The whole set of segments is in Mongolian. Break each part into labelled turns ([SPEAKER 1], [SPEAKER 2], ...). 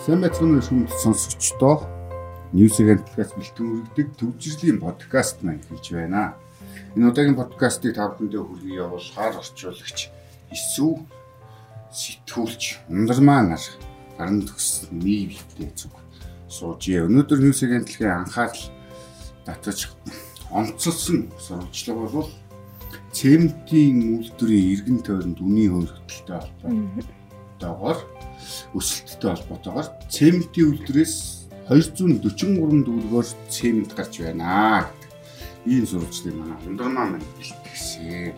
[SPEAKER 1] Сайн байцгаана уу сонсогчдоо. News Agent-аас бэлтгэн өргөдөг төвжирлийн подкаст маань эхэлж байна. Энэ удаагийн подкастыг та бүхэндээ хүргэн явуулахаар орчуулагч эсүү сэтгүүлч ундармаа нар гарна төгс нийв хитээ зүг сууж. Өнөөдөр News Agent-ийн анхаарал татаж онцлсон сурвалжлага бол цементийн үйлдвэрийн эргэн тойронд үнийн хөрөлтөлтэй холбоотойгоор өсөлттэй холбоотойгоор цементийн үйлдвэрээс 243 төгрөгөөр цемент гарч байна. Ийм сурвалжлыг манай ундрмаа маань бэлтгэсэн.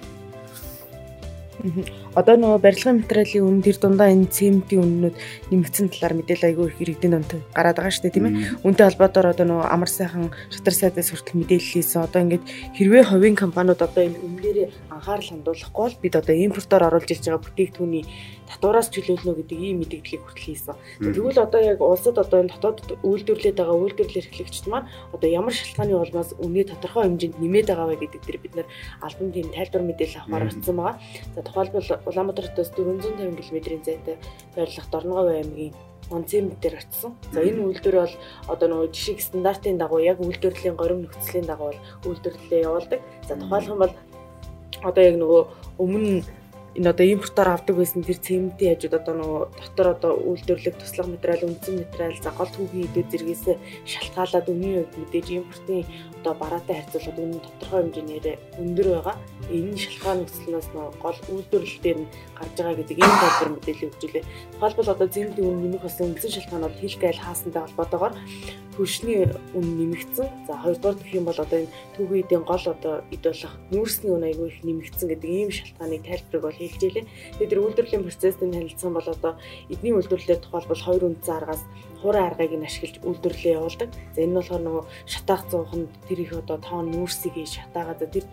[SPEAKER 2] Одоо нөгөө барилгын материалын үн тэр дундаа энэ цементийн үннүүд нэмэгдсэн талаар мэдээлэл айгүй их иргэдийн донд гараад байгаа шүү дээ тийм ээ. Үнтэй холбоотойгоор одоо нөгөө амар сайхан шатар сайдаас хүртэл мэдээлэл хийсэн. Одоо ингээд хэрвээ хувийн компаниуд одоо энэ үннээрээ анхаарал хандуулахгүй бол бид одоо импортоор оруулж ирж байгаа бүтээгдэхүүний татвараас чөлөөлнө гэдэг ийм мэдээллийг хүртэл хийсэн. Тэгвэл одоо яг улсад одоо энэ дотоод үйлдвэрлээд байгаа үйлдвэрлэл эрхлэгчид маань одоо ямар шалтгааны улмаас үнэ тодорхой хэмжээнд нэмээд байгаа вэ гэдэг дээр бид нэр албан тийм тайлбар мэдээлэл авахар утсан байгаа. За тухайлбал Улаанбаатараас 450 км-ийн зайтай байрлах Дорногов аймгийн онцэн дээр очсон. За энэ үйлдвэр бол одоо нөгөө жишээ стандартын дагуу яг үйлдвэрлэлийн горим нөхцөлийн дагуу үйлдвэрлэлээ явуулдаг. За тухайлбал бол одоо яг нөгөө өмнө энэ одоо импортоор авдаг байсан тэр цементийн хажууд одоо нөгөө дотор одоо үйлдвэрлэх туслах материал, үндсэн материал, за гол түүхийн идэв зэргээс шалтгаалаад өмнө үед мэдээж импортын одоо бараатай харьцуулахад үнэ тодорхой хэмжээгээр өндөр байгаа. Энэ шалтгаан нөхцөлнөөс нөгөө гол үйлдвэрлэл дээр нь гарч байгаа гэдэг ийм тайлбар мэдээлэл өгч илээ. Тухайлбал одоо цементийн үнэ нэмэх болсон үндсэн шалтгаан бол хил гайл хаасантай холбоотойгоор хөршний үн нэмэгдсэн. За хоёрдугаар гэх юм бол одоо энэ түүхийн эдийн гол одоо эд болох нүүрсний үн аягүй их нэмэгдсэн гэдэг ийм шалтгааныг тайлбарыг бол хэлж илээ. Тэгээд тэр үйлдвэрлэлийн процессд нь харилцсан бол одоо эдний үйлдвэрлэлээр тухайлбал хоёр үндсэн аргаас хуран аргыг нь ашиглаж үйлдвэрлэлээ явуулдаг. За энэ нь болохоор нөгөө шатаах зууханд тэр их одоо тоон нүүрсийг шатаагаад тэр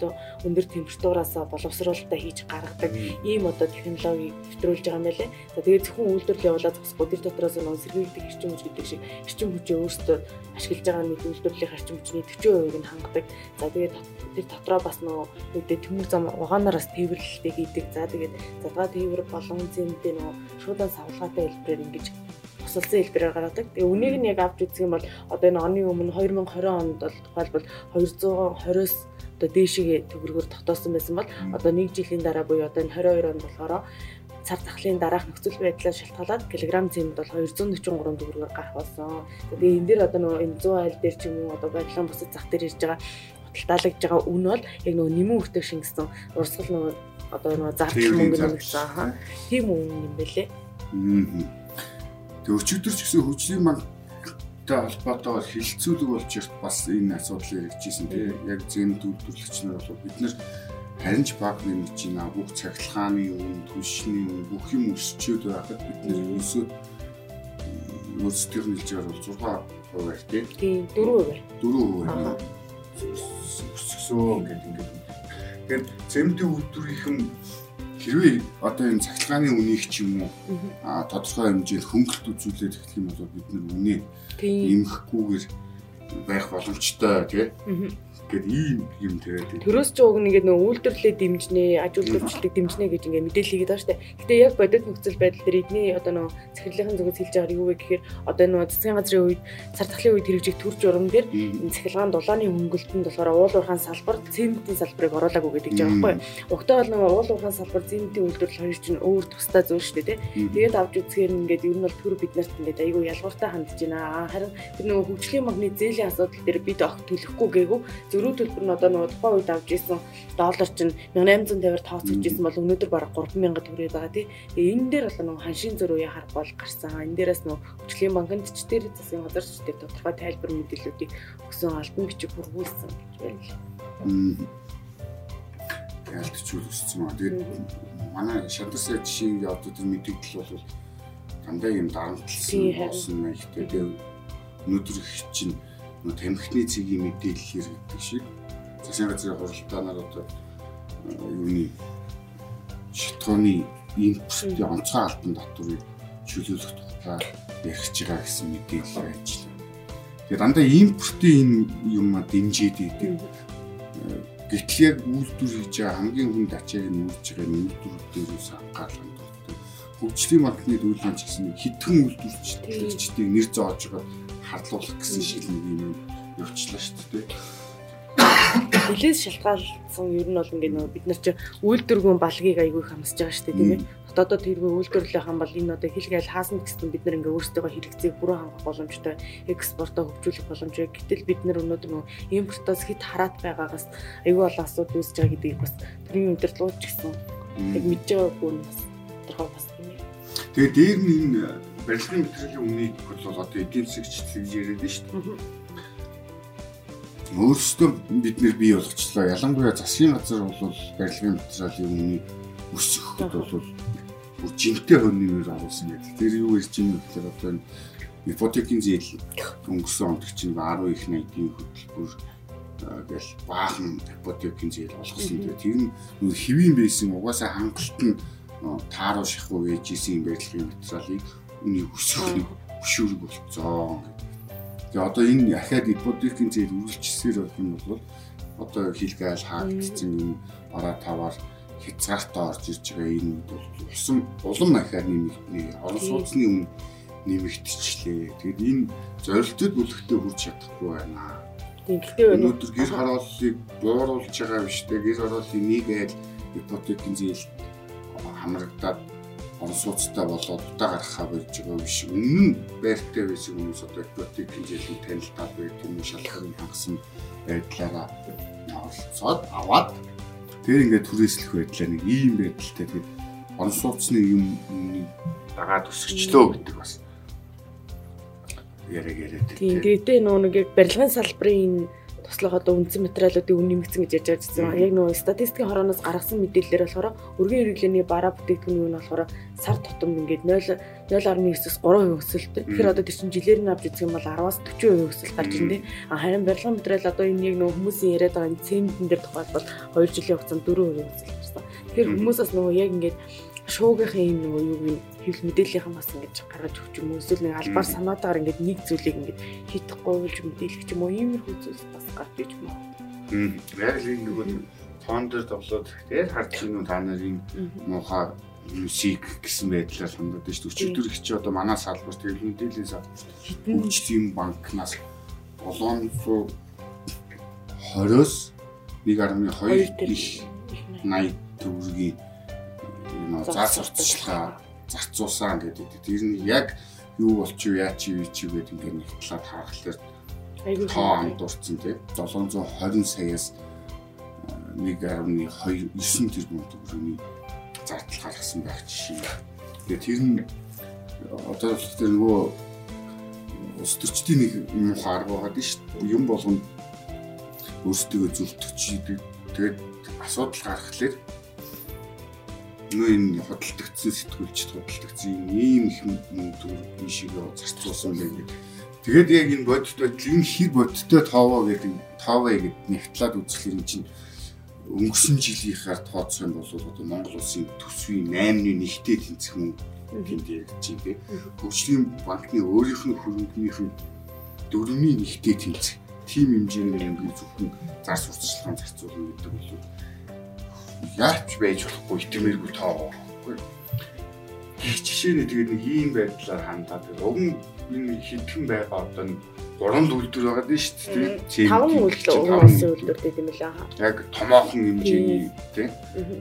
[SPEAKER 2] өндөр температураас боловсруулалтаа хийж гаргадаг ийм одоо технологиг нэвтрүүлж байгаа юм байлээ. За тэгээд зөвхөн үйлдвэрлэл явуулаад зогсохгүй тэр дотроос нөгөө сэргийлдэг эрчим хүч гэдэг шиг эрчим хүчээ өөрсдөө ашиглаж байгаа нэг үйлдвэрлэлийн эрчим хүчний 40% нь хангадаг. За тэгээд тэр дотроо бас нөгөө үедээ төмөр зам угаанараас тээвэрлэлтэй хийдэг. За тэгээд задгаа тээвэр болон зэмдээ нөгөө шуудан савлгаатай хэлбэрээр ингэж тусалсан хэлбэрээр гаргадаг. Тэгээ үнийг нь яг авч үзэх юм бол одоо энэ оны өмнө 2020 онд бол тухайлбал 220-оос одоо дээшигээ төгрөгөөр тогтоосон байсан бол одоо нэг жилийн дараа буюу одоо энэ 22 онд болохоор цар тахлын дараах нөхцөл байдлаас шалтгаалаад килограмм цемент бол 243 төгрөгөөр гарах болсон. Тэгээ энэ дээр одоо нөгөө энэ 100 айл дээр ч юм уу одоо барилгын бусад зах дээр ирж байгаа худалдаалагдж байгаа үн бол яг нөгөө нэмэн үртэй шингэсэн урсгал нөгөө одоо нөгөө зардал мөнгө нэмэгдсэн. Тийм үн юм бэлээ. Аа.
[SPEAKER 1] Тэгээ өчигдөр ч гэсэн хөгжлийн банктай холбоотойгоор хилцүүлэг болж ирт бас энэ асуудал яригдчихсэн тийм яг зэм төлөвлөгч нар бол бид нар харин ч баг нэмж байна бүх цахилгааны үн түлшний үн бүх юм өсчөөд байхад бид нар ерөөсөө хэлж байгаа бол 6% тийм
[SPEAKER 2] 4%.
[SPEAKER 1] 4%. Өссөн гэдэг ингээд. Тэгэхээр зэмдийн үйлдвэрийнхэн хэрвээ одоо энэ цахилгааны үнийг ч юм уу а тодорхой хэмжээнд хөнгөлт үзүүлээд эхлэх юм бол бид нар үнэ эмхэхгүйгээр байх боломжтой тий гэд ийм юм тэгээд
[SPEAKER 2] төрөөс ч уг нэгээд нөгөө үйлдвэрлэлээ дэмжнэ, аж үйлдвэрчлэлийг дэмжнэ гэж ингээ мэдээлэл хийгээд байгаа шүү дээ. Гэтэ яг бодит нөхцөл байдал дээр эдний одоо нөгөө цэцэрлэгийн зүгээс хэлж байгаа юу вэ гэхээр одоо нөгөө цэцгийн газрын үед цар тахлын үед хэрэгжих төр журам дээр энэ цахилгаан дулааны хөнгөлтөнд болохоор уул уурхаан салбар, цементийн салбарыг оруулаагүй гэдэг жаа байхгүй? Угтаа бол нөгөө уул уурхаан салбар, цементийн үйлдвэрлэл хоёр чинь өөр тусдаа зүйл шүү дээ тий. Тэгээд авч үзэхээр ингээд ер нь бол төр бид нарт ингээд айгүй ялгууртай хандж байна. Харин тэр нөгөө хөгжлийн магны зээлийн асуудал дээр бид огт төлөхгүй гээгүй зөрүү төлбөр нь одоо нөгөө тухайн үед авч исэн доллар чинь 1850-аар тооцогдож исэн бол өнөөдөр бараг 3000 төгрөг байгаа тий. Тэгээ энэ дээр бол нөгөө ханшийн зөрүүе харах бол гарсан. Энэ дээрээс нөгөө хөтөлбөрийн банкнд ч тэр засгийн газар ч тэр тодорхой тайлбар мэдээллүүдийг өгсөн албан бичиг хургуулсан гэж байна л.
[SPEAKER 1] Ялтчул өссөн маа. Тэгээд манай шантасаа жишээ одоо тэр мэдээлэл бол дандаа юм дарамтлсан болсон маяг тэгээд өнөөдөр их чинь тамхины цэгийн мэдээлэл хэрэгдэг шиг засгийн газрын хуралдаанаар одоо юуны шалтгааны импортын онцгой албан татварыг чөлөөлөх тухай ярих байгаа гэсэн мэдээлэл ажиллаа. Тэгэхээр дандаа импортын энэ юм а дэмжиж идэг. Гэтэл яг үйлдвэр хийж байгаа хамгийн хүнд ачааг нь үүрж байгаа үйлдвэрүүд дээрээс анхаарал хандуулдаг. хөгжлийн банкны дүүлэн ч гэсэн хитгэн үйлдвэрчдийг нэр зоож байгаа харлуулах гэсэн шиг нэг юм явчлаа шүү дээ.
[SPEAKER 2] Нилээс шалтгаалсан ер нь бол ингээд нөгөө бид нар чи үйлдвэргүүн балгийг айгүй хамсаж байгаа шүү дээ тийм ээ. Дотоодод тэргүй үйлдвэрлэх хам бол энэ одоо хэлгээл хаасан гэсэн бид нар ингээд өөрсдөө хэрэгцээг бүрэн хангах боломжтой экспортоо хөгжүүлэх боломжтой. Гэтэл бид нар өнөөдөр нөгөө импортоос хит хараат байгаагаас айгүй олон асуудал үүсэж байгаа гэдгийг бас тэрийн удирдлагууд ч гэсэн яг мэдж байгаагүй нь бас тодорхой бас тийм ээ.
[SPEAKER 1] Тэгээ дээр нь энэ барилгын материалын үнийн бол одоо эдийн гэж яриад нь шүү дээ өөрсдөө бид нэр бий болгочлоо. Ялангуяа засгийн газар бол барилгын материалын үнийн өсөхөд бол жинтэй хөнөмөр оруулсан гэдэг. Тэр юу гэж чинь гэхээр одоо энэ ипотекийн зээл өнгөрсөн онд чинь 10 их 80-ийн хөтөлбөр гэл баахан ипотекийн зээл болгосон. Тэр нь хэвийн байсан угаасаа хангалт нь тааруу шахуу ээжсэн барилгын материалыг үний өсөх хөшүүрэг болцоо гэдэг Тэгээ одоо энэ ахаад ипотекийн зээл үргэлжсээр байх юм бол одоо хилгээл хаагдсан юм бараа таваар хязгаартаа орж ирж байгаа энэ бол улам улам ахаар нэмэгдэнэ. Орон сууцны өмнө нэмэгдчихлээ. Тэгэхээр энэ зорилттой бүлэгтээ хүрч чадахгүй байна.
[SPEAKER 2] Тэгэхдээ
[SPEAKER 1] өнөөдөр гэр хорооллыг бууруулж байгаа биш үү? Гэр хорооллыг нийгээд ипотекийн зээл хамрагдаад он сууцтай болоод удаа гаргахаа болж байгаа биш. Нь байртай байсан хүмүүс одоо ипотек хэмжээний танилтаад байт юм шалхахын хангасан байдлаараа оролцоод аваад тэр ингээд түрээслэх байдлаа нэг ийм байдалтай тэгээд он сууцны юм дагаад өсгчлөө гэдэг бас яриаг яриад.
[SPEAKER 2] Тийм гэхдээ нөө нэг яг барилгын салбарын туслах одоо үндсэн материалуудын үн нэмэгдсэн гэж ярьж байгаа. Яг нөгөө статистикийн хорооноос гаргасан мэдээлэлээр болохоор өргөн хэрэглээний бараа бүтээгдэхүүн нь болохоор сар тутамд ингээд 0 0.9-с 3% өсөлттэй. Тэгэхээр одоо чинь жилээр нь авч үзэх юм бол 10-аас 40% өсөлт гарч ирнэ. Харин барилгын материал одоо энэ яг нөгөө хүмүүсийн яриад байгаа энэ цементэн дээр тухайлбал 2 жилийн хугацаанд 4% өсөлт гарсан. Тэгэхээр хүмүүсээс нөгөө яг ингээд шуугийнхын юм нөгөө юу вэ хэвлэл мэдээллийнхэн бас ингэж гаргаж өгч юм уу? Эсвэл нэг албаар санаатаар ингэж нэг зүйлийг ингэж хийхгүй болж мэдээлэх ч юм уу? Иймэрхүү зүйлс бас гарч иж юм уу.
[SPEAKER 1] Яг л энэ нөгөө тоон дээр тоглоод тэгээд харж чинь та нарын муухай мюзик гэсэн байдлаар хандаад шүү дээ. Өчигдөр их чи одоо манай салбар тэгээд мэдээллийн салбар хөгжлийн банкнаас 720-оос 1.2 их 80 төгрөгийн заа сурталчилгаа зарцуулсан гэдэг. Тэр нь яг юу болчих вэ, яа чи юу чи гэдэг ингээд нэг талаад харахаар тоо андуурсан тийм 720 саяас 1.29 тэрбум төгрөгийн зардал гаргасан байх жишээ. Тэгээ тэр нь одоо тэр нөгөө улс төрчдийн нэг юм хараг байгаа дээ шүү дээ. Юм болгонд өөрсдөө зөвтгч тэгээд асуудал гаргахлаар нөө энэ хөдөлгдсөн сэтгүүлчд хөдөлгдсөн ийм их мөнгө бишигээ зарцуулсан байдаг. Тэгээд яг энэ бодит байдал энэ хэр бодиттой тоовоо гэдэг тоовоо гэдэг нэгтлаад үзэхлээр энэ чинь өнгөрсөн жилийнхаар тооцох юм бол одоо Монгол улсын төсвийн 8-ны нэгтэй тэнцэх мөнгө тэнд ярьж байгаа. Хөгжлийн банкны өөрийнх нь хөрөнгөнийх нь дөрөвний нэгтэй тэнцэх тийм хэмжээний мөнгө зөвхөн зар сурталчилгаан зарцуулна гэдэг бол яач байж болохгүй итэмэргүй тоо болохгүй. Их жишээ нь тэгээд нэг ийм байдлаар хандаад уг нь энэ хитгэн байгаа одоо нэг гурван үйлдвэр байгаа дээ шүү дээ.
[SPEAKER 2] Таван үйлдвэр угаасан үйлдвэр гэдэг юм лээ.
[SPEAKER 1] Яг томоохон хэмжээний тийм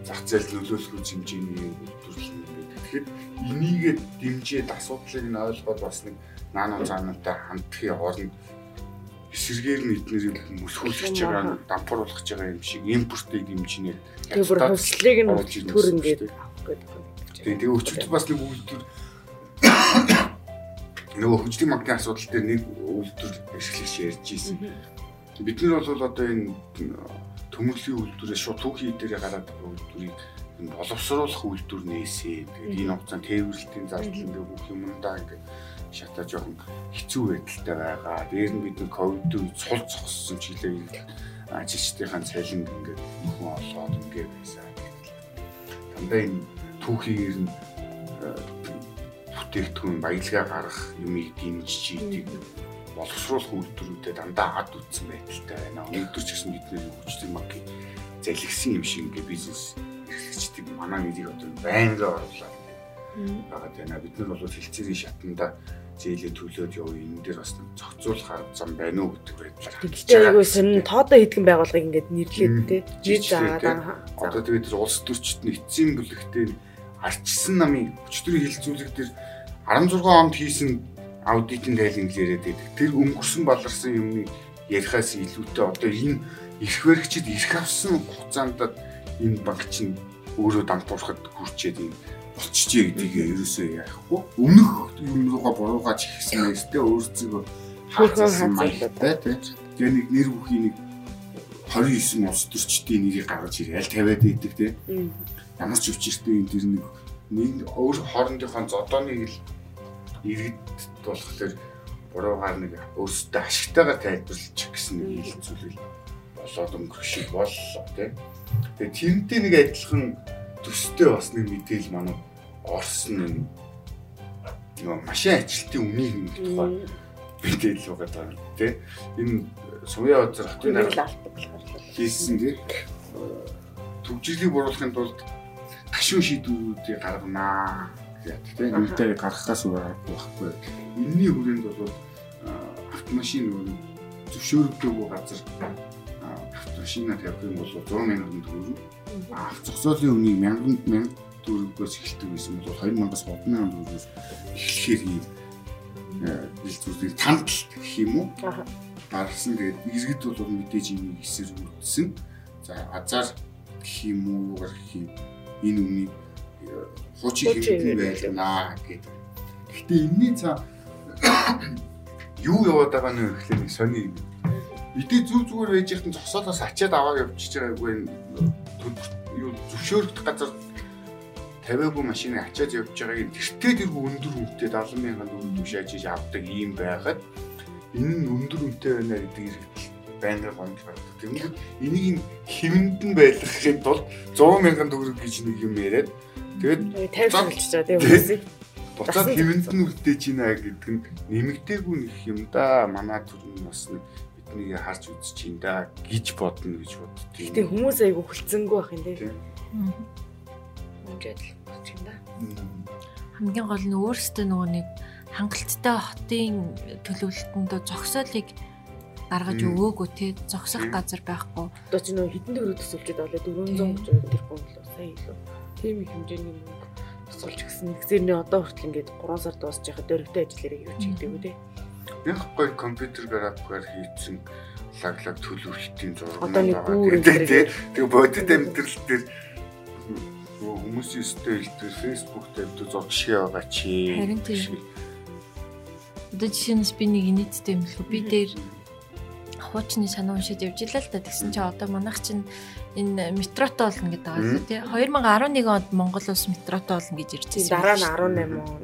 [SPEAKER 1] зах зээл нөлөөлөх хэмжээний үйлдвэр юм байдаг. Тэгэхээр энийгээ дэмжиж асуудлыг нь ойлгоод бас нэг наануу цаанаантай хандхын оронд эсэргээр нь эднэрийг мөсгүүлж байгаа дампууруулж байгаа юм шиг импортыг дэмжинэ.
[SPEAKER 2] Тэгээ бүр хөвслийг нь төр ингээд авах гэдэг.
[SPEAKER 1] Тэгээ тэгээ өчигдөр бас нэг үйлдвэр нөгөө хөгжлийн банкны асуудал дээр нэг үйлдвэр ашиглаж ярьж ирсэн. Бид нар бол одоо энэ төмөрлөгийн үйлдвэрээ шууд түүхий дээр гараад байгаа үйлдвэрийг боловсруулах үйлдвэр нээсээ. Тэгээд энэ хугацаанд тээвэрлэлтийн зардал ингээ бүх юмдаа ингээ шатаа жоохон хэцүү байдалтай байгаа. Дээр нь бид нэг ковид үед цул зогссон чиглэл ажилчдынхаа цалин ингээд нөхөн олоод ингээд байсан. Дандаа энэ түүхийгээр нь бүтээгдэхүүн баялгаа гаргах юмыг дэмжиж идэг боловсруулах үйлдвэрүүдэд дандаа ад үтсэн байдалтай байна. Өнөөдөр ч гэсэн бидний хөгжлийн банкын залгисан юм шиг ингээ бизнес эрхлэгчдийг манай нэрийг одоо байнга оруулаад байгаа тань. Бид нар бол хилцээрийн шатанда зээлээ төлөөд явуу энэ дээр бас зохицуулах зам байна уу гэдэг байдлаар.
[SPEAKER 2] Гэхдээ айгүй сонин тоодоо хийдгэн байгууллагыг ингээд нэрлээд те. Жид заагаад
[SPEAKER 1] одоо тэгээд улс төрчид нь эцсийн бүлэгтээ арчсан намын өчтөрийн хилцүүлэг дээр 16 онд хийсэн аудитын тайлан яриад байдаг. Тэр өнгөрсөн баларсан юмны ярихаас илүүтэй одоо энэ эрх баригчид эрх авсан хугацаанд энэ банк чинь өөрөө дампуурахад хүрчээд юм болчихжээ гэдгийг ерөөсөө яахгүй. Өмнөх юм руугаа буруугаач ихсэн байстэй өөрсдөө хаацсан маягтай тийм. Тэгээ нэг нэр бүхий нэг 29 улс төрчдийн нэрийг гаргаж ирээл тавиад идэг тийм. Ямар ч өвчтэй энэ тэр нэг нэг өөр хоорондынхон зодооныг л иргэд болохоор буруугаар нэг өөрсдөө ашигтайгаар тайлбарлаж гэсэн нэг хэлцүүлэл болоод өнгөрөх шиг боллоо тийм. Тэгээ тэрнтэй нэг адилхан төстэй бас нэг мэдээлэл манай орсон юм. Нөгөө машин ажилтны үнийг нэг тухай мэдээлэл байгаа даа тийм. Энэ сувья өдөр хотын
[SPEAKER 2] дарга
[SPEAKER 1] хийсэн тийм. Төвжирлийг буруулахын тулд гашуун шийдвэрүүдийг гарганаа гэдэг тийм. Үнтэй гаргахаас өөр байхгүй. Энийний хүрээнд бол автомашин нөгөө зөвшөөрөгдөөгүй газар автомашина тавих юм бол 100 мянган төгрөг. Ах зогсоолын үнийг 1000 1000 төгрөгөөс эхэлдэг байсан бол 2000-аас 3000 төгрөгөөс эхлэхээр ийм бэлзүүдийг танталт гэх юм уу? гаргасан. Тэгээд иргэд бол мэдээж ийм хэсэр үлдсэн. За азар гэх юм уу юугаар гэх юм энэ үнийг хуучин хэрэггүй байлнаа гэдэг. Гэхдээ энэний цаа юу яваад байгаа нь гэхлээр нэг сони юм. Бидний зүг зүгээр байж ихтэн зогсоолоос ачаад аваад явчихж байгаагүй юу зөвшөөрөгдөх газар тавиагүй машиныг ачаад явж байгааг тэртээ тэр өндөр үнэтэй 70 мянган төгрөг тушааж иж авдаг ийм байхад энэ нь өндөр үнэтэй байна гэдэг иргэд байнга гомд гардаг. Тэгмээд энийг нь байлгахын тулд 100 мянган төгрөг гэж нэг юм яриад тэгээд
[SPEAKER 2] 50 болчихж байгаа тийм үгүй
[SPEAKER 1] буцаад хэмэнд нь үлдээж байна гэдэг нь нэмэгдээгүй нэг юм да. Манай төрн бас нэг биднийг харж үзэж чинь да гэж бодно гэж боддог.
[SPEAKER 2] Гэтэ хүмүүс айгу хөлцөнгөө байх юм тий. Хэмжээд л бодож юм да.
[SPEAKER 3] Хамгийн гол нь өөрөөсөө нөгөө нэг хангалттай хотын төлөвлөлтөнд зогсоолыг гаргаж өгөөгүй те зогсох газар байхгүй.
[SPEAKER 2] Одоо чи нөгөө хитэн төгрөг төсөлчөд болоо 430 тэрбум л сая илүү. Тийм их хэмжээний мөнгө тусалж гисэн. Тэгсэрний одоо хүртэл ингээд 3 сар дуусч яхад дөрөвтэй ажиллаараа юу ч хийдэг үү те.
[SPEAKER 1] Яг гоё компьютер графикаар хийсэн лаглаг төлөвлөлтийн зураг
[SPEAKER 2] Одоо нэг бүр
[SPEAKER 1] тийм. Тэгээ бодит амьдрал дээр хүмүүсийн стил дээр фэйсбુક дээр зураг шиг байгаа чи.
[SPEAKER 3] Харин тийм. Одоо жишээнээс би нэг нийттэй юм л би дээр хуучны санаа уншиж явж илаа л да тэгсэн чи одоо манайх чинь энэ метрото болно гэдэг байгаа шүү тий 2011 онд Монгол улс метрото болно гэж
[SPEAKER 2] байсан. Дараа нь 18 он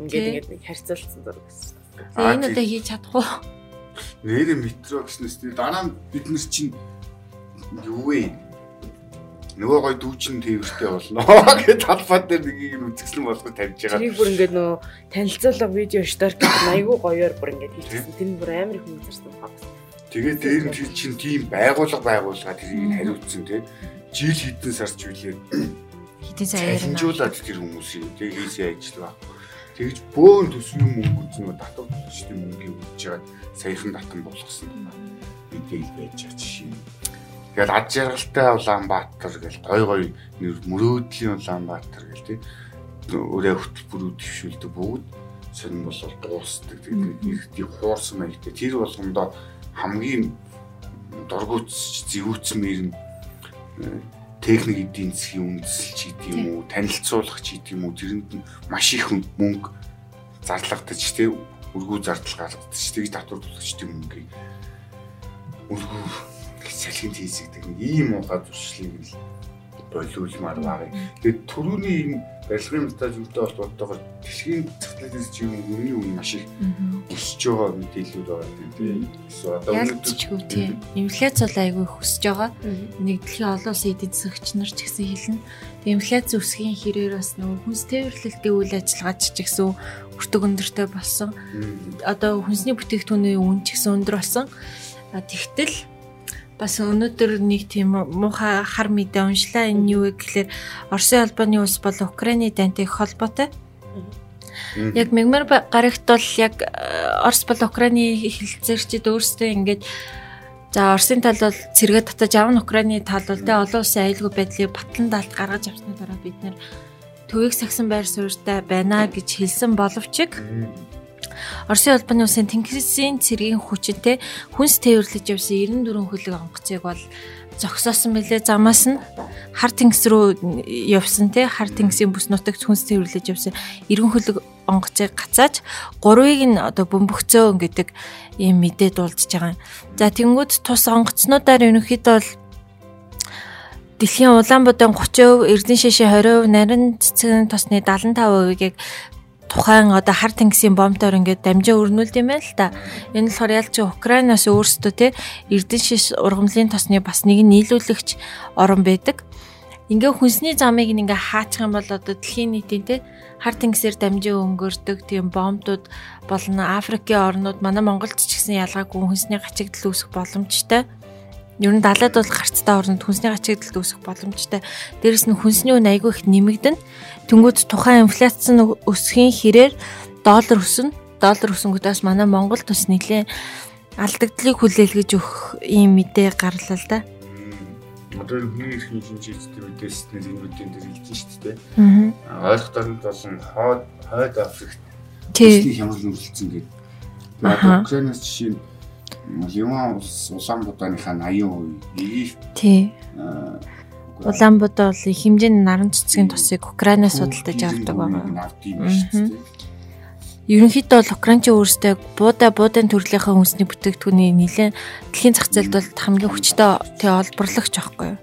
[SPEAKER 2] ингээд ингээд нэг харьцуулсан зураг гэсэн.
[SPEAKER 3] Тэгээ энэ удаа хийж чадах уу?
[SPEAKER 1] Нэрэ метро гэснээс тий дараа нь бид нар чинь юу вэ? Нөгөө гой дүүчин тээвэртэй болно гэж талбай дээр нэгийг нь үзэсгэлэн болгож тавьж байгаа.
[SPEAKER 2] Тэрийг бүр ингээд нөгөө танилцуулга видео гэх айгүй гоёор бүр ингээд хийчихсэн. Тэр бүр амар их хүмүүстэрсэн байна.
[SPEAKER 1] Тэгээд дээр нь тэр чинь тийм байгуулга байгуулгаа тэрийг хариуцсан тий. Жил хэдэн сарч билээ.
[SPEAKER 3] Хэдэн сар яриа.
[SPEAKER 1] Хинжуулаад тэр хүмүүсийн тий хийсэн ажил баг. Тэгж бөөн төсвийн мөнгө үзэн татвар төсвийн мөнгөийг өгч жагаад саяхан татан болгосон. Мэдээл байж байгаа жишээ. Тэгэл ад жаргалтай Улаанбаатар гэл гой гой нэр мөрөөдлийн Улаанбаатар гэл тий. Өрөө хөтөлбөрүүд төвшүүлдэг бүгд сонир бол дуусдаг. Тэгээд их хуурсан маягтай тэр болгондоо хамгийн дургуутс зэвүүцмээр нь э, техник эдийн засгийн үндэслэл ч гэдэг юм уу танилцуулах ч гэдэг юм уу тэрэнд нь маш их мөнгө зарлагдаж тий өргүү зардал гаргадаж тэгж татвар төлөгчдийн мөнгийг өргүү салхинд хийсгдэг нэг ийм муухай зуршлыг л болиулмаар байгаа. Тэгээд түрүүний энэ барилгын металлуудтай холбоотойгоор дэлхийн цахилгаан чи юм өмнө маш их өсөж байгаа мэдээлүүд байгаа тийм. Эсвэл одоо
[SPEAKER 3] өнөөдөр тийм. Инфляц бол айгүй өсөж байгаа. Нэг дэлхийн олон улсын эдийн засагч нар ч гэсэн хэлнэ. Тийм инфляц өсөхийн хэрээр бас нөгөө хүнс тээвэрлэлтийн үйл ажиллагаа ч гэсэн өртөг өндөртэй болсон. Одоо хүнсний бүтээгдэхүүний үн ч гэсэн өндөр болсон. Тэгтэл бас өнөөдөр нэг тийм муухай хар мэдээ уншлаа. Энэ юу вэ гэхээр Оросын албаны улс бол Украины дантай холбоотой. Яг мегмар гарагт бол яг Орос бол Украины хилцээрчд өөрсдөө ингээд За Оросын тал бол цэргээ татаж авна. Украины тал бол тэ олон улсын аюулгүй байдлыг батлан даалт гаргаж авсны дараа бид нэр төвийг сагсан байр суурьтай байна гэж хэлсэн боловч Оросын улбаны улсын тэнгисийн цэргийн хүчинтэй хүнс тээвэрлэж явсан 94 хөлөг онгоцыг бол зогсоосон мөлий замаас нь хар тэнгис рүү явсан те хар тэнгисийн бүс нутагт хүнс тээвэрлэж явсан 90 хөлөг онгоцыг гацааж гурвыг нь одоо бөмбөгцөө гэдэг ийм мэдээ дуулж байгаа. За тэнгууд тус онгоцнуудаар ерөнхийдөө бол Дэлхийн Улаанбаатар 30%, Эрдэнэ шишээ 20%, нарийн цэцгийн тосны 75%-ийг тухайн одоо хар тэнгисийн бомбоор ингээд дамжаа өрнүүлд юм байна л та. Энэ болохоор ялч Украинаас өөрсдөө те Эрдэнэ шиш ургамлын тосны бас нэг нийлүүлэгч орон байдаг. Ингээ хүнсний замыг ингээ хаачих юм бол одоо дэлхийн нийтийн те хар тэнгисээр дамжаа өнгөрдөг тийм бомбдууд болон Африкийн орнууд манай Монголд ч гэсэн ялгаагүй хүнсний гачигдал үүсэх боломжтой. Ер нь далайд бол гарцтай орнд хүнсний гачигдалд үүсэх боломжтой. Дээрэс нь хүнсний үн айгүй их нэмэгдэнэ. Тэнгүүд тухайн инфляц нь өсөхийн хэрээр доллар өснө. Доллар өсөнгүүдээс манай Монгол тус нэлээ алдагдлыг хүлээлгэж өгөх ийм мэдээ гарлаа л да.
[SPEAKER 1] Одоо энэ хүний эрхийн хэмжээчдийн үдээс нэрнүүдийн дээр хэлж шүү дээ. Аа ойлгох дарамт болон хойд хойд Африкт
[SPEAKER 3] тийм
[SPEAKER 1] хямрал нүрэлцэн гэдэг. Тэгээд Украинаас жишээ нь Улс Улаанбаатарынхаа 80% Египт
[SPEAKER 3] тий. Улаанбаатар бол их хэмжээний наран цэцгийн тосыг Украинаас судалдаж авдаг байгаа. Ерөнхийдөө бол Украинч өөрсдөө буудаа буудын төрлийнхээ хүнсний бүтээгдэхүүний нэлээд дэлхийн зах зээлд бол хамгийн хүчтэй тий олборлогч аахгүй юу.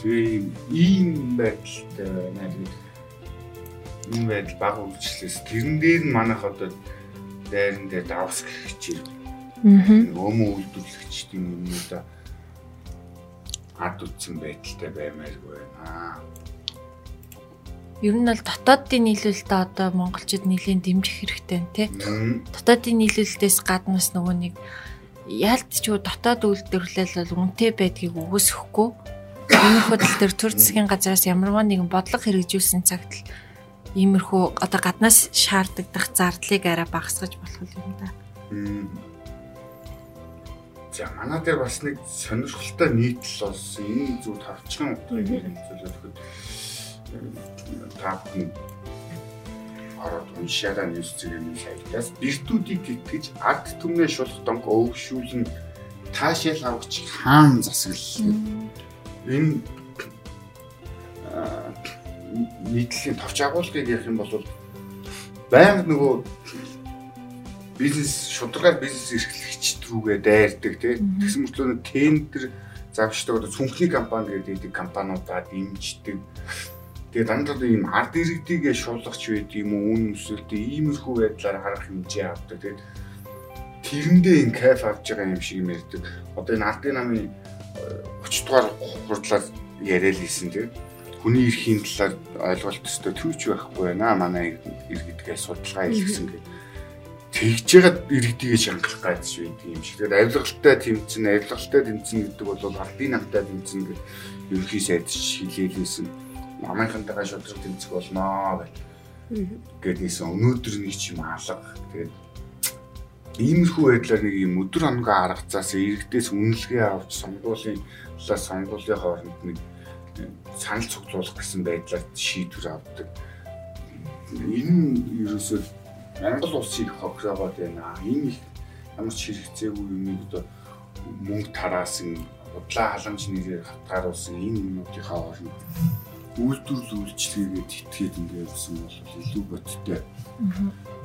[SPEAKER 1] Тэгээ ийм байдалтай найраг ийм байдал баг үргэлжлээс тэрэн дээр нь манайх одоо дайран дээр давс гэх чир. Өмөө үйлдвэрлэгч тийм юмнуудаа ад үтсэн байдалтай баймааргүй байна.
[SPEAKER 3] Ер нь бол дотоодын нийлүүлэлтээ одоо монголчууд нэлийн дэмжих хэрэгтэй тий. Дотоодын нийлүүлэлтээс гаднаас нөгөө нэг яалтчгүй дотоод үйлдвэрлэл бол үнэтэй байдгийг үгүйсэхгүй. Энэ хөдөл төр төр засгийн газраас ямарваа нэгэн бодлого хэрэгжүүлсэн цагт л иймэрхүү одоо гаднаас шаарддаг зардлыг арай багасгаж болох юм да.
[SPEAKER 1] За манай дээр бас нэг сонирхолтой нийтлэл болсон. Энэ зүйл тавчхан утгыг хэлцүүлээд та бүхэн ороод уншаараа ньюс зэрэг сайтаас биртүүдийг гэтгэж ард түмнээ шулах донг өвгшүүлэн таашаал авч хаан засаглал. Энэ нийтлэлийн товч агуулгыг ярих юм бол байнга нөгөө бизнес шударгаар бизнес эрхлэгч рүүгээ дайрдаг тийм тэгсэн мөртлөө тендер завшдаг одоо цүнхний компани гэдэг компаниудаа дэмждэг. Тэгээ дандаа ийм ард иргэдийгээ шуулгач байд юм уу үн өсөлтөө иймэрхүү байдлаар харах хэмжээ авдаг тийм тэрэндээ ин кайф авч байгаа юм шиг ярьдаг одоо энэ ардын намын 30 дугаар хурдлаар яриад лсэн тийм хүний эрхийн талаар ойлголт өстой төвч байхгүй байна. Манай иргэдгээ судалгаа хийлгсэн гэх. Тэгж яагаад иргэдийгээ шангах гайдс байдаг юм шиг. Тэгэхээр авилгалтай тэмцэн, авилгалтай тэмцэн гэдэг бол ардын намтай тэмцэн гэж ерөнхий сайд хилээлсэн. Намынхантайгаа шудраг тэмцэх болноо гэх. Гэдгийгсэн өнөөдөр нэг ч юм алга. Тэгээд иймэрхүү байдлаар нэг юм өдөр хоногоо аргацаас иргэдээс үнэлгээ авч сонгуулийн талаас сонгуулийн хооронд нэг санал цуглуулах гэсэн байдлаар шийдвэр авдаг. Энэ нь ерөөсөө Монгол улсыг хохироод байна. Энэ их ямар ч хэрэгцээгүй юм одоо мөнгө тараасан удлаа халамж нэрээр хатгааруулсан энэ юмнуудынхаа хооронд үйлдвэрлэл үйлчлэгээд тэтгээд ингээд явсан бол илүү бодтой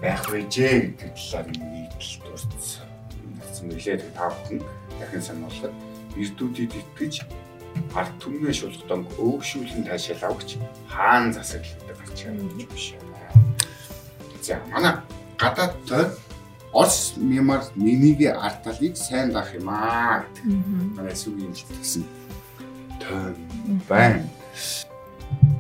[SPEAKER 1] байх байжээ гэдэг талаар нийтлэл дурдсан. Нацсан мэлээ та бүхэн дахин сануулхад эрдүүдэд итгэж ард түмнээ шулхтон өөгшүүлэн таашаал авч хаан засаглалтай гарч байгаа биш. За манай гадаад Орс мемар нэнийг арт талыг сайн даах юм аа гэдэг. Манай сүгийн хэлсэн тойм байна.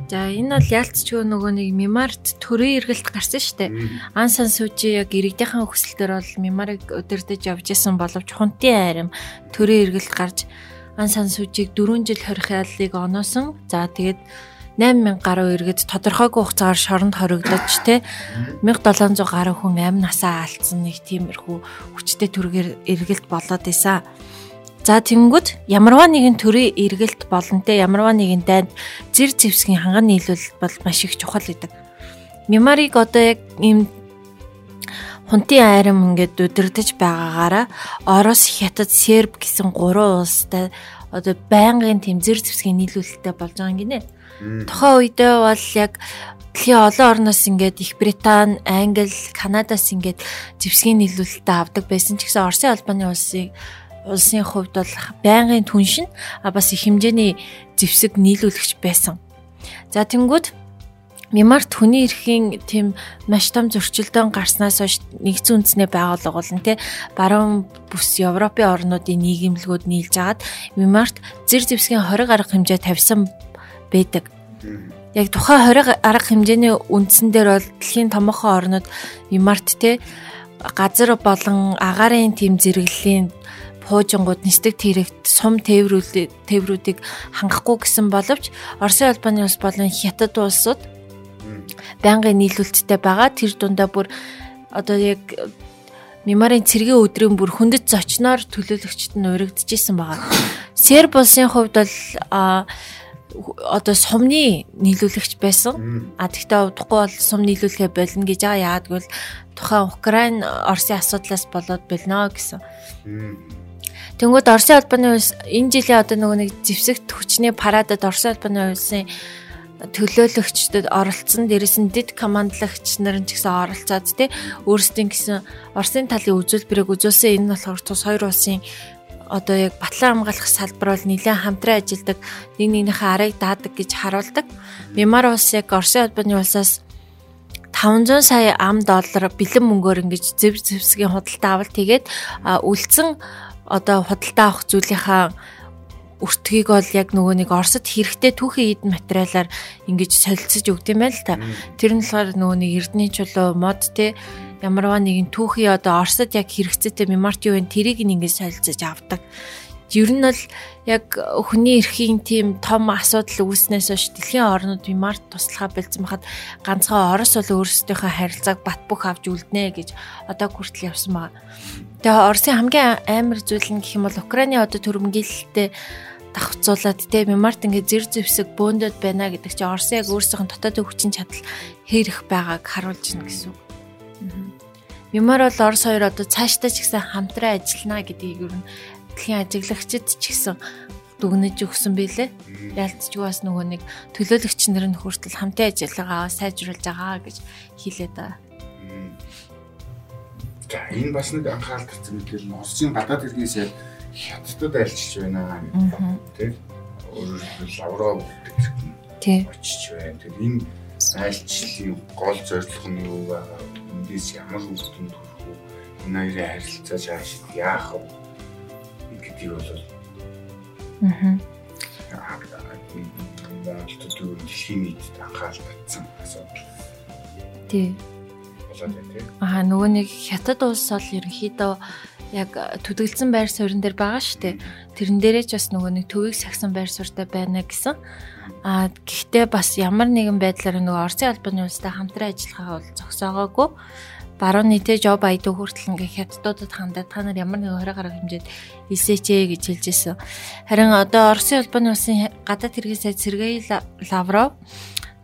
[SPEAKER 3] За энэ бол яалтчгүй нөгөө нэг мемарт төрийн эргэлт гарсан шүү дээ. Ан сан сүүжи яг иргэдийнхэн хүсэлтээр бол мемарыг өдөрдөж явж исэн боловч хунтын айрам төрийн эргэлт гарч ан сан сүжийг 4 жил хорих яллыг оноосон. За тэгээд 8000 гаруй иргэд тодорхойгүй хугацаагаар шоронд хоригдож те 1700 гаруй хүн амь насаа алдсан нэг тиймэрхүү хүчтэй төргээр эргэлт болоод исэн. За тэнгүүд ямарваа нэгэн төрийн эргэлт болонтэй ямарваа нэгэн дайнд зэр зэвсгийн ханган нийлүүл бол маш их чухал гэдэг. Мемариг одоо яг ийм хунтын айрам ингээд өдөрдөж байгаагаараа Орос, Хятад, Серб гэсэн гурван улстай одоо байнгын тэмзэр зэвсгийн нийлүүлэлттэй болж байгаа юм гинэ. Тухайн үедээ бол яг дэлхийн олон орноос ингээд Их Британи, Англи, Канадаас ингээд зэвсгийн нийлүүлэлтээ авдаг байсан ч гэсэн Оросын албаны улсыг улсын хувьд бол байнгын түншин а бас их хэмжээний зэвсэг нийлүүлэгч байсан. За тэнгууд Мимарт хүний эрхийн тийм маш том зөрчилдөөн гарснаас хойш нэгдсэн үндэсний байгууллага болон тэ баруун бүс Европын орнуудын нийгэмлэгүүд нийлж агаад Мимарт зэр зэвсгийн 20 арга хэмжээ тавьсан байдаг. Яг тухайн 20 арга хэмжээний үндсэн дээр бол дэлхийн томоохон орнууд Мимарт тэ газар болон агаарын тийм зэрэглэлийн пуужингууд нисдэг тэрэгт сум тээврүүд тээврүүдийг хангахгүй гэсэн боловч Оросын албаны улс болон Хятад улсууд байнгын нийлүүлэлттэй байгаа. Тэр дундаа бүр одоо яг Мемарын цэргийн өдрийн бүр хүндэт зочноор төлөөлөгчд нь урагдчихсан байгаа. Серб улсын хувьд бол одоо сумны нийлүүлэгч байсан. А тэгтээ удахгүй бол сум нийлүүлэхэ болно гэж байгаа. Яагаад гэвэл тухайн Украин Оросын асуудлаас болоод болно гэсэн. Тэнгүүд Оросын албаны улс энэ жилийн одоо нөгөө нэг зэвсэгт хүчний парадад Оросын албаны улсын төлөөлөгчдөд оролцсон дээрээс нь дид командлагч нар ч гэсэн оролцоод тий өөрсдийн гэсэн Оросын талын үзүүлбэрийг үзүүлсэн энэ болохоор тус хоёр улсын одоо яг батлан хамгаалах салбар бол нэлээд хамтран ажилладаг нэг нэгнийхээ арыг даадаг гэж харуулдаг. Мемар улс яг Оросын албаны улсаас 500 сая ам доллар бэлэн мөнгөөр ингэж зэв зэвсгийн худалдаа авалт хийгээд үлдсэн одоо худалдаа авах зүйлийнхаа өртгийг бол яг нөгөө нэг Оросд хэрэгтэй түүхийн эд материалаар ингэж солилцож өгд юм байл та. Тэр нь болохоор нөгөө нэг эрдний чулуу мод те ямарваа нэгэн түүхий одоо Оросд яг хэрэгцээтэй меморт юу вэ тэрийг ингэж солилцож авдаг. Ер нь бол яг хүний эрхийн тийм том асуудал үүснээс хойш дэлхийн орнууд меморт туслахаа бэлдсэн байхад ганцхан Орос бол өөрсдийнхөө харилцааг бат бөх авч үлднэ гэж одоо хүртэл явсан байгаа. Тэгээ Оросын хамгийн амар зүйл нь гэх юм бол Украины одоо төрөмгийлэлтэй давхцуулаад те мемарт ингээ зэр зэвсэг бөөндöd байна гэдэг чинь Орос яг өөрсдийнх нь дотоод хүчин чадал хэрэг байгааг харуулж байна гэсэн үг. Мемар бол Орос хоёр одоо цаашдаа ч гэсэн хамтран ажиллана гэдгийг ер нь дэлхийн ажиглагчид ч гэсэн дүгнэж өгсөн байлээ. Ялцчгүй бас нөгөө нэг төлөөлөгч нар нь хүртэл хамтын ажиллагаа сайжруулж байгаа гэж хэлээд байгаа.
[SPEAKER 1] За энэ бас нэг анхаарал татсан мэтэл Оросын гадаад хэргийн сайд хятадд альчиж байна тийм өөрөөр лавроо гэдэг
[SPEAKER 3] тийм
[SPEAKER 1] очиж байна. Тэгэхээр энэ альчлалын гол зорилго нь юу байгаа? Эндээс ямар дүнд хүрэх вэ? Энэ хоёрын харилцаа цааш яах вэ? гэдгийг бол аа дэлхийн нийтэд анхаарал татсан асуудал.
[SPEAKER 3] Тий. Аа нөгөө нэг хятад улс бол ерөнхийдөө яг төдөлдсөн байр суурин дээр байгаа шүү дээ. Тэрэн дээрээ ч бас нөгөө нэг төвийг сагсан байр суурьтай байна гэсэн. Аа гэхдээ бас ямар нэгэн байдлаар нөгөө Оросын албаны улстай хамтран ажиллахаа бол зогсоогоогүй. Баруун нийтээ Жо Байден хүртэл ингээ хятадуудад хандаад та нар ямар нэгэн 20 гаруй хэмжээд хэлсээч гэж хэлж ирсэн. Харин одоо Оросын албаны улсын гадаад хэргийн сайд Сергей Лавров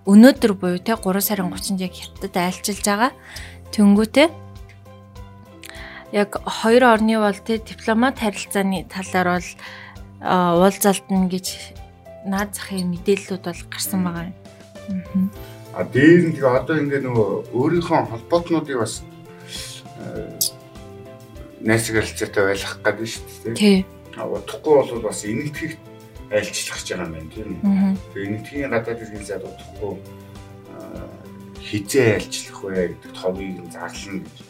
[SPEAKER 3] өнөөдөр буюу те 3 сарын 30-нд яг хятадд айлчилж байгаа. Тэнгүүтээ яг хоёр орны бол тий дипломат харилцааны талаар бол уулзалтна гэж наад захын мэдээллүүд бол гарсан байгаа юм.
[SPEAKER 1] А дээр нь тэгээ одоо ингээ нөгөө өөрийнхөө холбоотнуудыг бас найсаг харилцаатай байлгах гэдэг нь шүү дээ.
[SPEAKER 3] Тий.
[SPEAKER 1] Удахгүй бол бас энэтхэгт айлчлах гэж байгаа юм байна тийм үү. Тэгээ энэтхийн гадаад хэргийн зад удахгүй хизээ айлчлах вэ гэдэг товыг зарлана гэж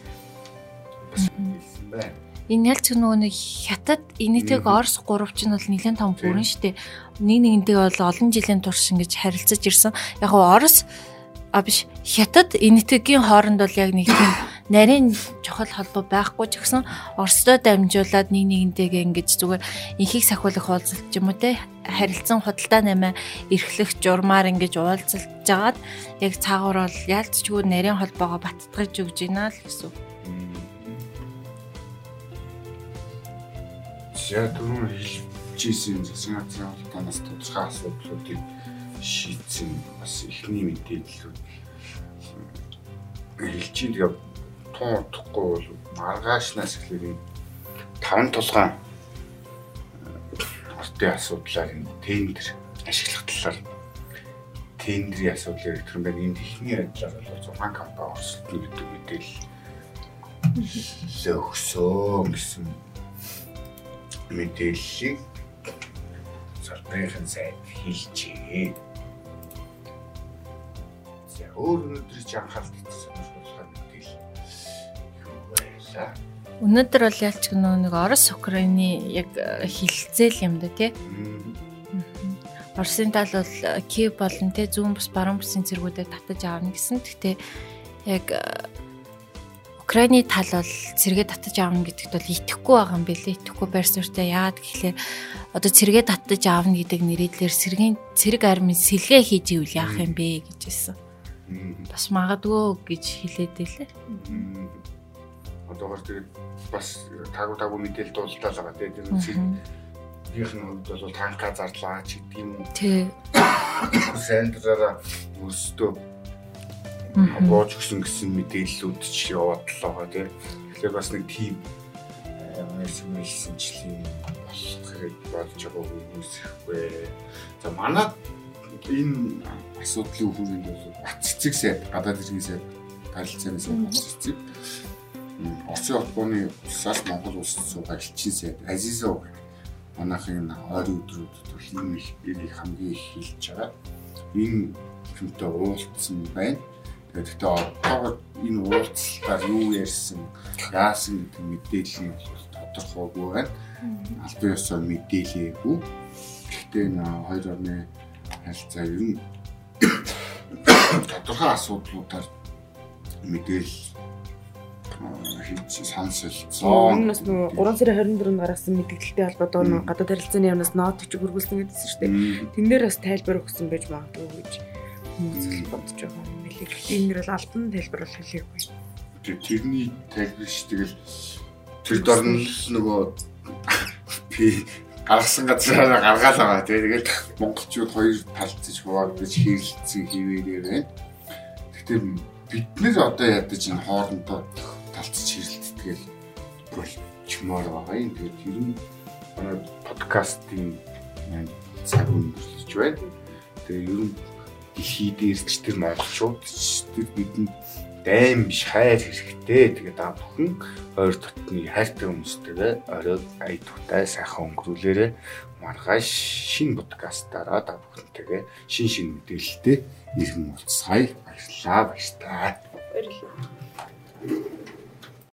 [SPEAKER 1] бас хэлсэн байна.
[SPEAKER 3] Энэ ялч нөгөө нэг хятад энэтхэг Орос гуравч нь бол нэлээд том бүрэн штэ. Нэг нэгэнтэй бол олон жилийн турш ингэж харилцаж ирсэн. Яг нь Орос а биш хятад энэтхэгийн хооронд бол яг нэг тийм нарийн чухал холбоо байхгүй ч гэсэн Оростой дамжуулаад нэг нэгнтэйгээ ингэж зүгээр инхийг сахиулах уулзалт ч юм уу те харилцан худалдаа нэмэ эрхлэх журмаар ингэж уулзалж жагаад яг цаагаар бол яалтчгүй нарийн холбоогоо баттгаж өгж гинэ л гэсэн.
[SPEAKER 1] Яг түрүүн хэлжсэн засгийн газрын холбооноос тодорхой асуудлуудыг шийдсэн бас ихний мэдээллүүд хэлж чинь тэгээ тун утахгүй бол маргаашнаас эхлээд таван тулгаан ортын асуудлаар энэ тендер ашиглах талаар тендерийн асуудлыг юм байна. Энд ихний ажиллагаа бол 6 компани орсолтно гэдэг мэдээлэл өгсөн гэсэн мэдээллийг салбарын сайд хэлжээ. За өөр өнөөдрийн ч анхаарал татсан сонирхолтой мэдээлэл юу байлаа.
[SPEAKER 3] Өнөөдөр бол ялч нэг Орос Украины яг хилцээл юм да тий. Оросын тал бол Киев болон тий зүүн бус баруун бусын зэргүүдэд татаж аавна гэсэн. Гэхдээ яг Украины тал бол цэргээ татаж аавна гэдэгт бол итгэхгүй байгаа юм билээ. Итгэхгүй байр суурьтай яагаад гэхлээр одоо цэргээ татаж аавна гэдэг нэрээр сэргийн цэрэг армийн сэлгээ хийж ивэл яах юм бэ гэж хэлсэн. Бас магадгүй гэж хэлээд байлээ.
[SPEAKER 1] Одоогор тэгээд бас таагүй таагүй мэдээлэл дуулалтаа л байгаа тийм цэргийнх нь хувьд бол танка зарлаа ч гэдэг юм.
[SPEAKER 3] Тий.
[SPEAKER 1] Сэндраараа өөрсдөө бууж өгсөн гэсэн мэдээллүүд ч яваад л байгаа тийм. Тэгэхээр бас нэг тим мессежлэн болох хэрэг болж байгаа хүмүүс ихгүй. За манай энэ асуудлын хүрээнд бол Бат цэцэг сайд гадаад иргэн сайд харилцааны сайд Бат цэцэг Оросын холбооны улсаас Монгол улсад суугаа элчин сайд Азизов манайхын ойрын өдрүүд төл энэ их хамгийн их хэлж байгаа. Энэ хүнтэй уулзсан байна. Тэгэхдээ одоогор энэ уулзалтаар юу ярьсан, яасан гэдэг мэдээлэл нь тодорхойгүй байна. Албан ёсоор мэдээлээгүй. Гэхдээ энэ хоёр орны харилцаа ер нь тодорхой асуудлуудаар мэдээлэл хийж сонсолцоо.
[SPEAKER 2] Энэ бас нөгөө 3 сарын 24-нд гаргасан мэдээлэлтэй холбоотой нөгөө гадаад харилцааны яамнаас нот ч хөргүүлсэн гэдсэн шүү дээ. Тэн дээр бас тайлбар өгсөн байж магадгүй гэж хүмүүс бодож байгаа Энэ нэр бол альбан тайлбар бол хэлээгүй.
[SPEAKER 1] Тэрний тайлбар ш тэгэл тэр дорн л нөгөө би гаргасан газараа гаргаал байгаа. Тэгээд монголчууд хоёр талцж хуваагдаж хэрэлцсэн хിവэрээ байна. Гэхдээ бид нэр одоо ядаж энэ хоорондоо талцж хэрэлцдэг болчмоор байгаа юм. Тэгээд тэр нь манай подкастын цаг өнгөрч байна. Тэгээд ер нь дэлхий дээр ч тэр монголчууд тэр бидэнд дайм биш хайр хэрэгтэй. Тэгээд та бүхэн ойр дотны хайртай хүмүүстэйгээ орой ая тутай сайхан өнгөрүүлээрэ маргааш шинэ подкастаараа та бүхэнтэйгээ шин шин мэдээлэлтэй иргэн уулзъя. Баярлалаа баярлалаа.
[SPEAKER 2] Баярлалаа.